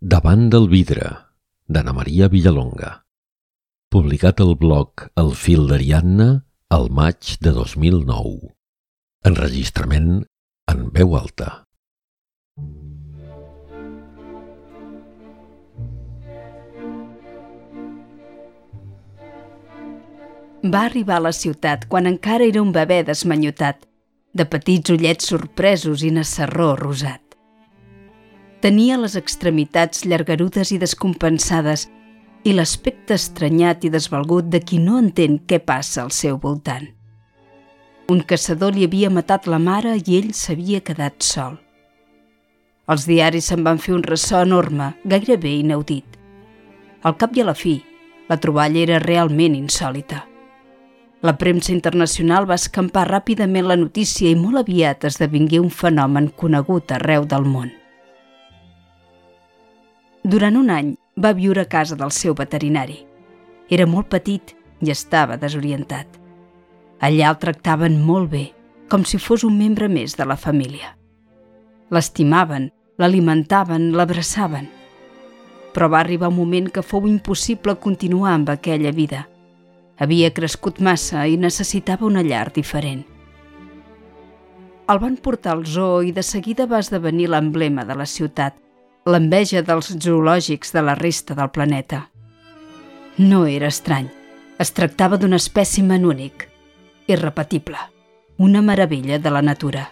Davant del vidre, d'Anna Maria Villalonga. Publicat al blog El fil d'Ariadna al maig de 2009. Enregistrament en veu alta. Va arribar a la ciutat quan encara era un bebè desmanyotat, de petits ullets sorpresos i nassarró rosat. Tenia les extremitats llargarudes i descompensades i l'aspecte estranyat i desvalgut de qui no entén què passa al seu voltant. Un caçador li havia matat la mare i ell s'havia quedat sol. Els diaris se'n van fer un ressò enorme, gairebé inaudit. Al cap i a la fi, la troballa era realment insòlita. La premsa internacional va escampar ràpidament la notícia i molt aviat esdevingué un fenomen conegut arreu del món. Durant un any va viure a casa del seu veterinari. Era molt petit i estava desorientat. Allà el tractaven molt bé, com si fos un membre més de la família. L'estimaven, l'alimentaven, l'abraçaven. Però va arribar un moment que fou impossible continuar amb aquella vida. Havia crescut massa i necessitava una llar diferent. El van portar al zoo i de seguida va esdevenir l'emblema de la ciutat – l'enveja dels zoològics de la resta del planeta. No era estrany. Es tractava d'un espècimen únic, irrepetible, una meravella de la natura.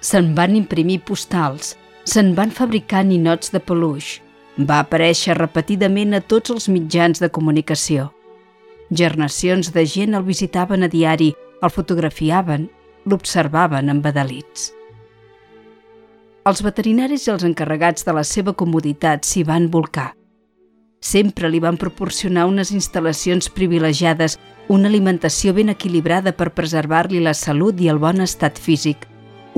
Se'n van imprimir postals, se'n van fabricar ninots de peluix, va aparèixer repetidament a tots els mitjans de comunicació. Gernacions de gent el visitaven a diari, el fotografiaven, l'observaven embadalits. Els veterinaris i els encarregats de la seva comoditat s'hi van volcar. Sempre li van proporcionar unes instal·lacions privilegiades, una alimentació ben equilibrada per preservar-li la salut i el bon estat físic,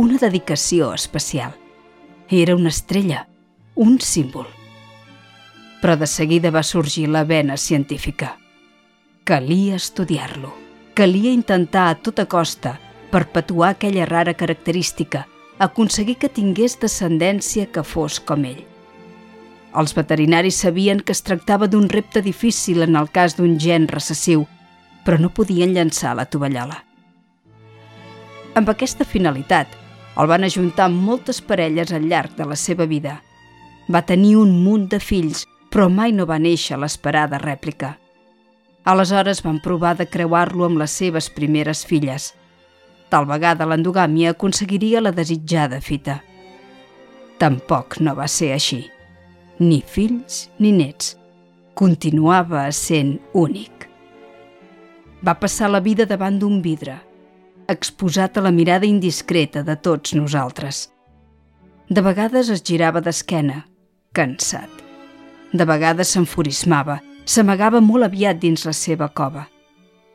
una dedicació especial. Era una estrella, un símbol. Però de seguida va sorgir la vena científica. Calia estudiar-lo. Calia intentar a tota costa perpetuar aquella rara característica – aconseguir que tingués descendència que fos com ell. Els veterinaris sabien que es tractava d'un repte difícil en el cas d'un gen recessiu, però no podien llançar la tovallola. Amb aquesta finalitat, el van ajuntar amb moltes parelles al llarg de la seva vida. Va tenir un munt de fills, però mai no va néixer l'esperada rèplica. Aleshores van provar de creuar-lo amb les seves primeres filles – Tal vegada l'endogàmia aconseguiria la desitjada fita. Tampoc no va ser així. Ni fills ni nets. Continuava sent únic. Va passar la vida davant d'un vidre, exposat a la mirada indiscreta de tots nosaltres. De vegades es girava d'esquena, cansat. De vegades s'enfurismava, s'amagava molt aviat dins la seva cova.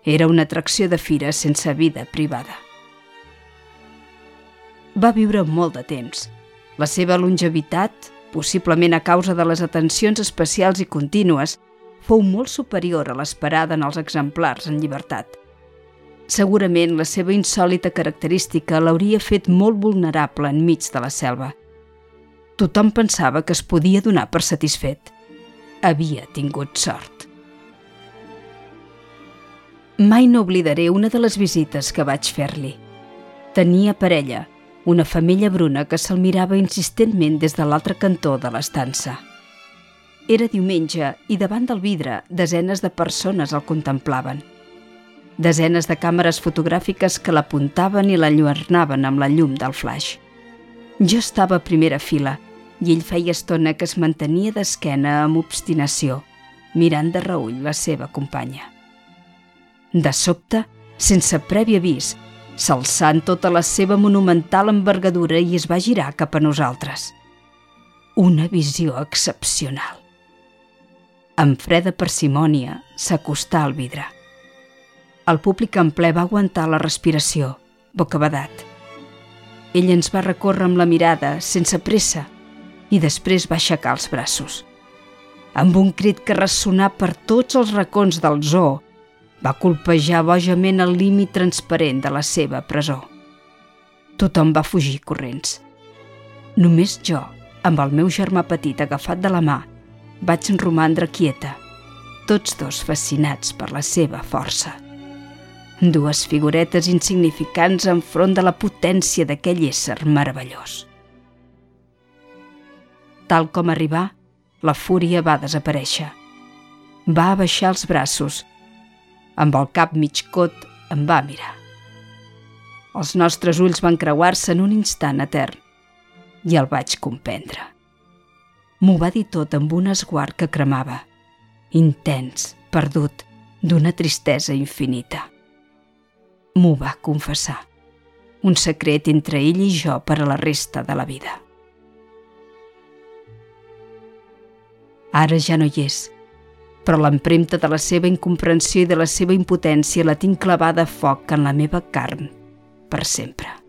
Era una atracció de fira sense vida privada va viure molt de temps. La seva longevitat, possiblement a causa de les atencions especials i contínues, fou molt superior a l'esperada en els exemplars en llibertat. Segurament la seva insòlita característica l'hauria fet molt vulnerable enmig de la selva. Tothom pensava que es podia donar per satisfet. Havia tingut sort. Mai no oblidaré una de les visites que vaig fer-li. Tenia parella, una femella bruna que se'l mirava insistentment des de l'altre cantó de l'estança. Era diumenge i davant del vidre desenes de persones el contemplaven. Desenes de càmeres fotogràfiques que l'apuntaven i l'enlluernaven amb la llum del flaix. Jo estava a primera fila i ell feia estona que es mantenia d'esquena amb obstinació, mirant de reull la seva companya. De sobte, sense previ avís, s'alçà en tota la seva monumental envergadura i es va girar cap a nosaltres. Una visió excepcional. Amb freda parsimònia s'acostà al vidre. El públic en ple va aguantar la respiració, bocabadat. Ell ens va recórrer amb la mirada, sense pressa, i després va aixecar els braços. Amb un crit que ressonà per tots els racons del zoo, va colpejar bojament el límit transparent de la seva presó. Tothom va fugir corrents. Només jo amb el meu germà petit agafat de la mà, vaig romandre quieta, tots dos fascinats per la seva força. Dues figuretes insignificants enfront de la potència d'aquell ésser meravellós. Tal com arribar, la fúria va desaparèixer. Va abaixar els braços. Amb el cap mig cot em va mirar. Els nostres ulls van creuar-se en un instant etern i el vaig comprendre. M'ho va dir tot amb un esguard que cremava, intens, perdut, d'una tristesa infinita. M'ho va confessar. Un secret entre ell i jo per a la resta de la vida. Ara ja no hi és, però l'empremta de la seva incomprensió i de la seva impotència la tinc clavada a foc en la meva carn per sempre.